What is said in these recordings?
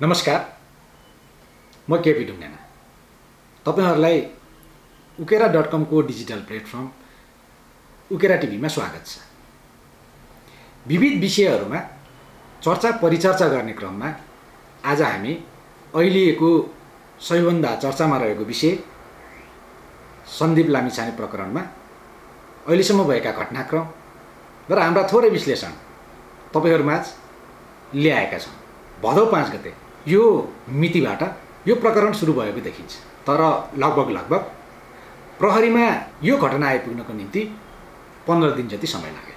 नमस्कार। म केपी ढुङ्गाना तपाईँहरूलाई उकेरा डट कमको डिजिटल प्लेटफर्म उकेरा टिभीमा स्वागत छ। विविध विषयहरूमा चर्चा परिचर्चा गर्ने क्रममा आज हामी अहिलेको सबैभन्दा चर्चामा रहेको विषय सन्दीप लामिछाने प्रकरणमा अहिलेसम्म भएका घटनाक्रम र हाम्रा थोरै विश्लेषण तपाईँहरूमाझ ल्याएका छौँ। भदौ पाँच गते यो मितिबाट यो प्रकरण सुरु भएको देखिन्छ। तर लगभग लगभग प्रहरीमा यो घटना आइपुग्नको निम्ति पन्ध्र दिन जति समय लाग्यो।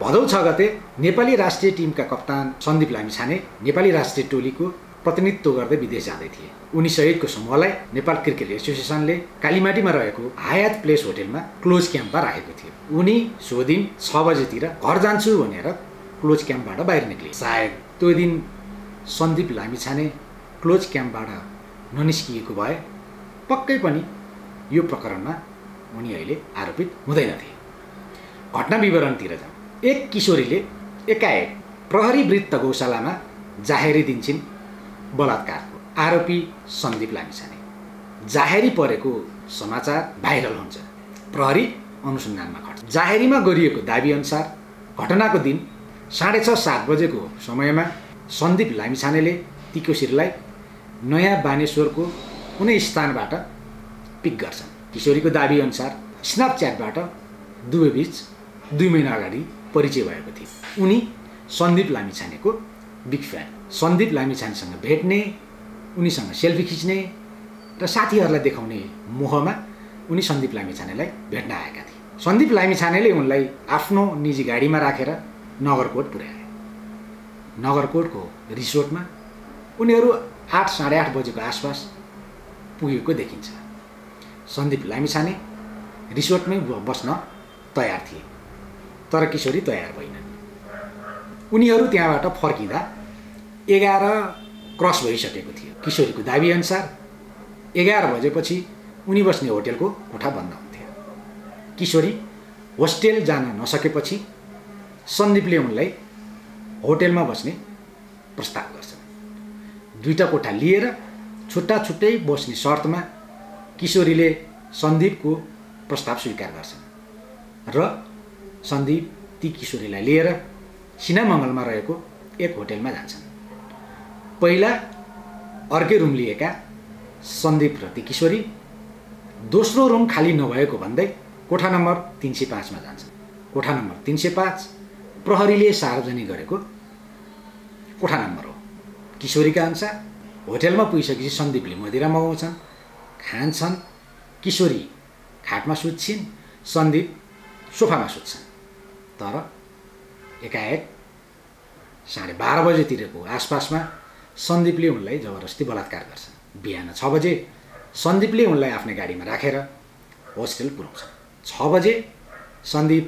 भदौ छ गते नेपाली राष्ट्रिय टिमका कप्तान सन्दीप लामिछाने नेपाली राष्ट्रिय टोलीको प्रतिनिधित्व गर्दै विदेश जाँदै थिए। उनी सहितको समूहलाई नेपाल क्रिकेट एसोसिएसनले कालीमाटीमा रहेको हायात प्लेस होटेलमा क्लोज क्याम्पमा राखेको थियो। उनी सो दिन छ बजेतिर घर जान्छु भनेर क्लोज क्याम्पबाट बाहिर निक्ले सायद त्यो दिन सन्दीप लामिछाने क्लोज क्याम्पबाट ननिस्किएको भए पक्कै पनि यो प्रकरणमा उनी अहिले आरोपित हुँदैनथे घटना विवरणतिर जाउँ। एक किशोरीले एकाएक प्रहरी वृत्त गौशालामा जाहेरी दिन्छन्। बलात्कारको आरोपी सन्दीप लामिछाने जाहेरी परेको समाचार भाइरल हुन्छ। प्रहरी अनुसन्धानमा खट्छ। जाहेरीमा गरिएको दाबीअनुसार घटनाको दिन साढे छ सात बजेको समयमा सन्दीप लामिछानेले ती किशोरीलाई नयाँ बानेश्वरको कुनै स्थानबाट पिक गर्छन्। किशोरीको दाबीअनुसार स्न्यापच्याटबाट दुवैबिच दुई महिना अगाडि परिचय भएको थियो। उनी सन्दीप लामिछानेको बिग फ्यान। सन्दीप लामिछानेसँग भेट्ने उनीसँग सेल्फी खिच्ने र साथीहरूलाई देखाउने मोहमा उनी सन्दीप लामिछानेलाई भेट्न आएका थिए। सन्दीप लामिछानेले उनलाई आफ्नो निजी गाडीमा राखेर नगरकोट पुर्याए। नगरकोटको रिसोर्टमा उनीहरू आठ साढे आठ बजेको आसपास पुगेको देखिन्छ। सन्दीप लामिछाने रिसोर्टमै बस्न तयार थिए। तर किशोरी तयार भएनन् उनीहरू त्यहाँबाट फर्किँदा एघार क्रस भइसकेको थियो। किशोरीको दाबीअनुसार एघार बजेपछि उनी बस्ने होटेलको कोठा बन्द हुन्थ्यो। किशोरी होस्टेल जान नसकेपछि सन्दीपले उनलाई होटेलमा बस्ने प्रस्ताव गर्छन्। दुईवटा कोठा लिएर छुट्टा छुट्टै बस्ने शर्तमा किशोरीले सन्दीपको प्रस्ताव स्वीकार गर्छन् र सन्दीप ती किशोरीलाई लिएर सिनामङ्गलमा रहेको एक होटेलमा जान्छन्। पहिला अर्कै रुम लिएका सन्दीप र ती किशोरी दोस्रो रुम खाली नभएको भन्दै कोठा नम्बर तिन सय पाँचमा जान्छन्। कोठा नम्बर तिन सय पाँच प्रहरीले सार्वजनिक गरेको कोठा नम्बर हो। किशोरीका अनुसार होटेलमा पुगिसकेपछि सन्दीपले मदिरा मगाउँछन् खान्छन्। किशोरी खाटमा सुत्छिन् सन्दीप सोफामा सुत्छन्। तर एकाएक साढे बाह्र बजेतिरको आसपासमा सन्दीपले उनलाई जबरजस्ती बलात्कार गर्छन्। बिहान छ बजे सन्दीपले उनलाई आफ्नै गाडीमा राखेर होस्टेल पुऱ्याउँछ छ बजे सन्दीप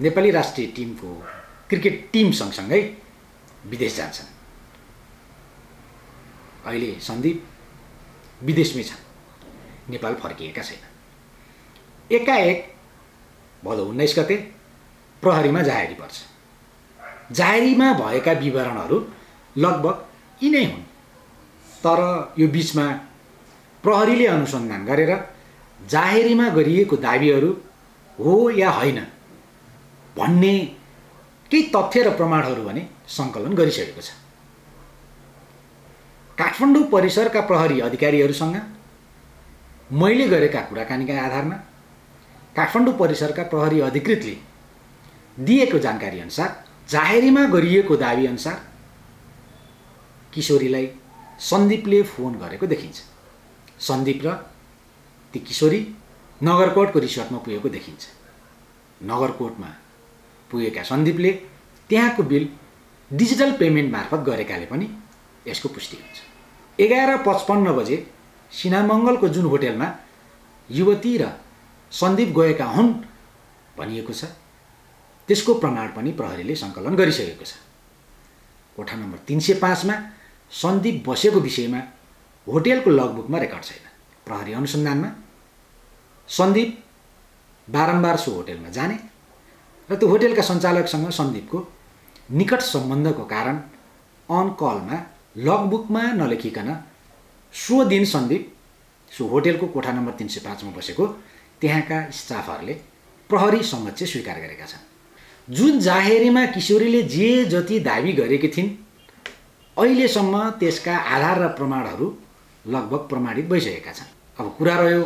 नेपाली राष्ट्रिय टिमको क्रिकेट टिम सँगसँगै विदेश जान्छन्। अहिले सन्दीप विदेशमै छन्। नेपाल फर्किएका छैन एकाएक भदौ उन्नाइस गते प्रहरीमा जाहेरी पर्छ। जाहेरीमा भएका विवरणहरू लगभग यिनै हुन्। तर यो बिचमा प्रहरीले अनुसन्धान गरेर जाहेरीमा गरिएको दाबीहरू हो या होइन भन्ने केही तथ्य र प्रमाणहरू भने सङ्कलन गरिसकेको छ। काठमाडौँ परिसरका प्रहरी अधिकारीहरूसँग मैले गरेका कुराकानीका आधारमा काठमाडौँ परिसरका प्रहरी अधिकृतले दिएको जानकारी अनुसार जाहेरीमा गरिएको दावी अनुसार किशोरीलाई सन्दीपले फोन गरेको देखिन्छ। सन्दीप र ती किशोरी नगरकोटको रिसोर्टमा पुगेको देखिन्छ। नगरकोटमा पुगेका सन्दीपले त्यहाँको बिल डिजिटल पेमेन्ट मार्फत गरेकाले पनि यसको पुष्टि हुन्छ एघार पचपन्न बजे सिनामङ्गलको जुन होटेलमा युवती र सन्दीप गएका हुन् भनिएको छ त्यसको प्रमाण पनि प्रहरीले सङ्कलन गरिसकेको छ। कोठा नम्बर तिन सय पाँचमा सन्दीप बसेको विषयमा होटेलको लगबुकमा रेकर्ड छैन। प्रहरी अनुसन्धानमा सन्दीप बारम्बार सो होटेलमा जाने र त्यो होटेलका सञ्चालकसँग सन्दीपको निकट सम्बन्धको कारण अन कलमा लगबुकमा नलेखिकन सो दिन सन्दीप सो होटेलको कोठा नम्बर तिन सय पाँचमा बसेको त्यहाँका स्टाफहरूले प्रहरी समक्ष स्वीकार गरेका छन्। जुन जाहेरीमा किशोरीले जे जति दाबी गरेकी थिइन् अहिलेसम्म त्यसका आधार र प्रमाणहरू लगभग प्रमाणित भइसकेका छन्। अब कुरा रह्यो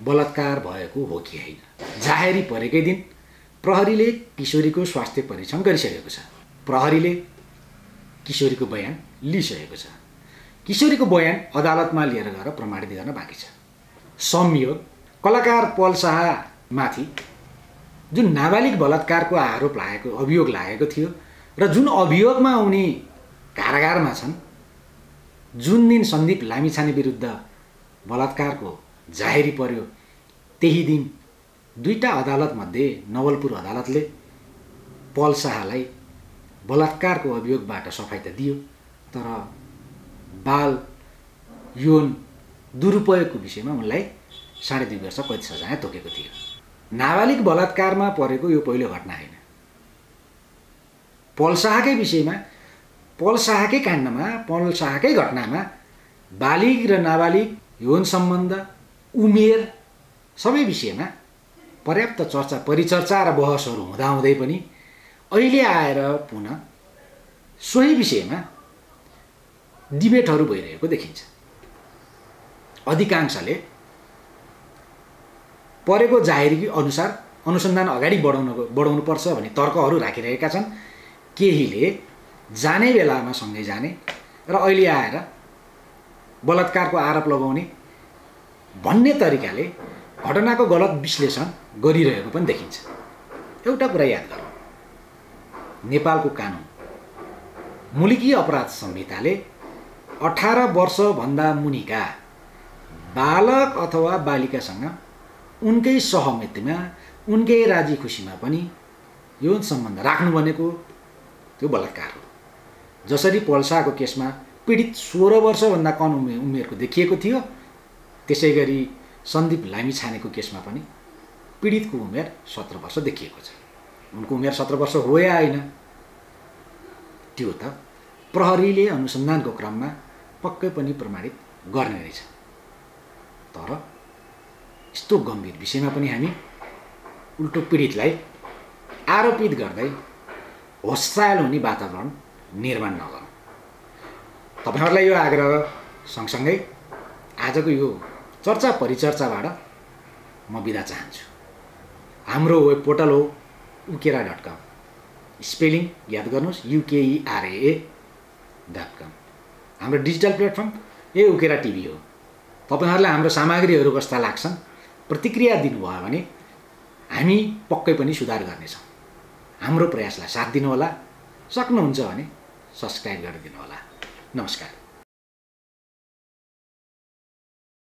बलात्कार भएको हो कि होइन? जाहेरी परेकै दिन प्रहरीले किशोरीको स्वास्थ्य परीक्षण गरिसकेको छ। प्रहरीले किशोरीको बयान लिइसकेको छ। किशोरीको बयान अदालतमा लिएर गएर प्रमाणित गर्न बाँकी छ। संयोग कलाकार पल शाहमाथि जुन नाबालिग बलात्कारको आरोप लागेको अभियोग लागेको थियो र जुन अभियोगमा उनी कारागारमा छन् जुन दिन सन्दीप लामिछाने विरुद्ध बलात्कारको जाहेरी पर्यो त्यही दिन दुईवटा अदालतमध्ये नवलपुर अदालतले पल शाहलाई बलात्कारको अभियोगबाट सफाइ त दियो तर बाल यौन दुरुपयोगको विषयमा उनलाई साढे दुई वर्ष कैद सजाय तोकेको थियो। नाबालिग बलात्कारमा परेको यो पहिलो घटना होइन। पल शाहकै विषयमा पल शाहकै काण्डमा पल शाहकै घटनामा बालिग र नाबालिग यौन सम्बन्ध उमेर सबै विषयमा पर्याप्त चर्चा परिचर्चा र बहसहरू हुँदाहुँदै पनि अहिले आएर पुनः सोही विषयमा डिबेटहरू भइरहेको देखिन्छ। अधिकांशले परेको जाहेरी अनुसार अनुसन्धान अगाडि बढाउन बढाउनुपर्छ भन्ने तर्कहरू राखिरहेका छन्। केहीले जाने बेलामा सँगै जाने र अहिले आएर बलात्कारको आरोप लगाउने भन्ने तरिकाले घटनाको गलत विश्लेषण गरिरहेको पनि देखिन्छ। एउटा कुरा याद गरौँ। नेपालको कानुन। मुलुकी अपराध संहिताले अठार वर्षभन्दा मुनिका बालक अथवा बालिकासँग उनकै सहमतिमा उनकै राजी खुसीमा पनि यौन सम्बन्ध राख्नु भनेको त्यो बलात्कार हो। जसरी पल्साको केसमा पीडित सोह्र वर्षभन्दा कम उमेर उमेरको देखिएको थियो त्यसै गरी सन्दीप लामी छानेको केसमा पनि पीडितको उमेर सत्र वर्ष देखिएको छ। उनको उमेर सत्र वर्ष हो या होइन। त्यो त प्रहरीले अनुसन्धानको क्रममा पक्कै पनि प्रमाणित गर्ने रहेछ तर यस्तो गम्भीर विषयमा पनि हामी उल्टो पीडितलाई आरोपित गर्दै होस्याल हुने वातावरण निर्माण नगरौँ। तपाईँहरूलाई यो आग्रह सँगसँगै आजको यो चर्चा परिचर्चाबाट म बिदा चाहन्छु। हाम्रो वेब पोर्टल हो उकेरा डट कम। स्पेलिङ याद गर्नुहोस् युकेइआरए डट कम। हाम्रो डिजिटल प्लेटफर्म ए उकेरा टिभी हो। तपाईँहरूलाई हाम्रो सामग्रीहरू कस्ता लाग्छन् प्रतिक्रिया दिनुभयो भने हामी पक्कै पनि सुधार गर्नेछौँ। हाम्रो प्रयासलाई साथ दिनुहोला सक्नुहुन्छ भने सब्सक्राइब गरिदिनु होला नमस्कार।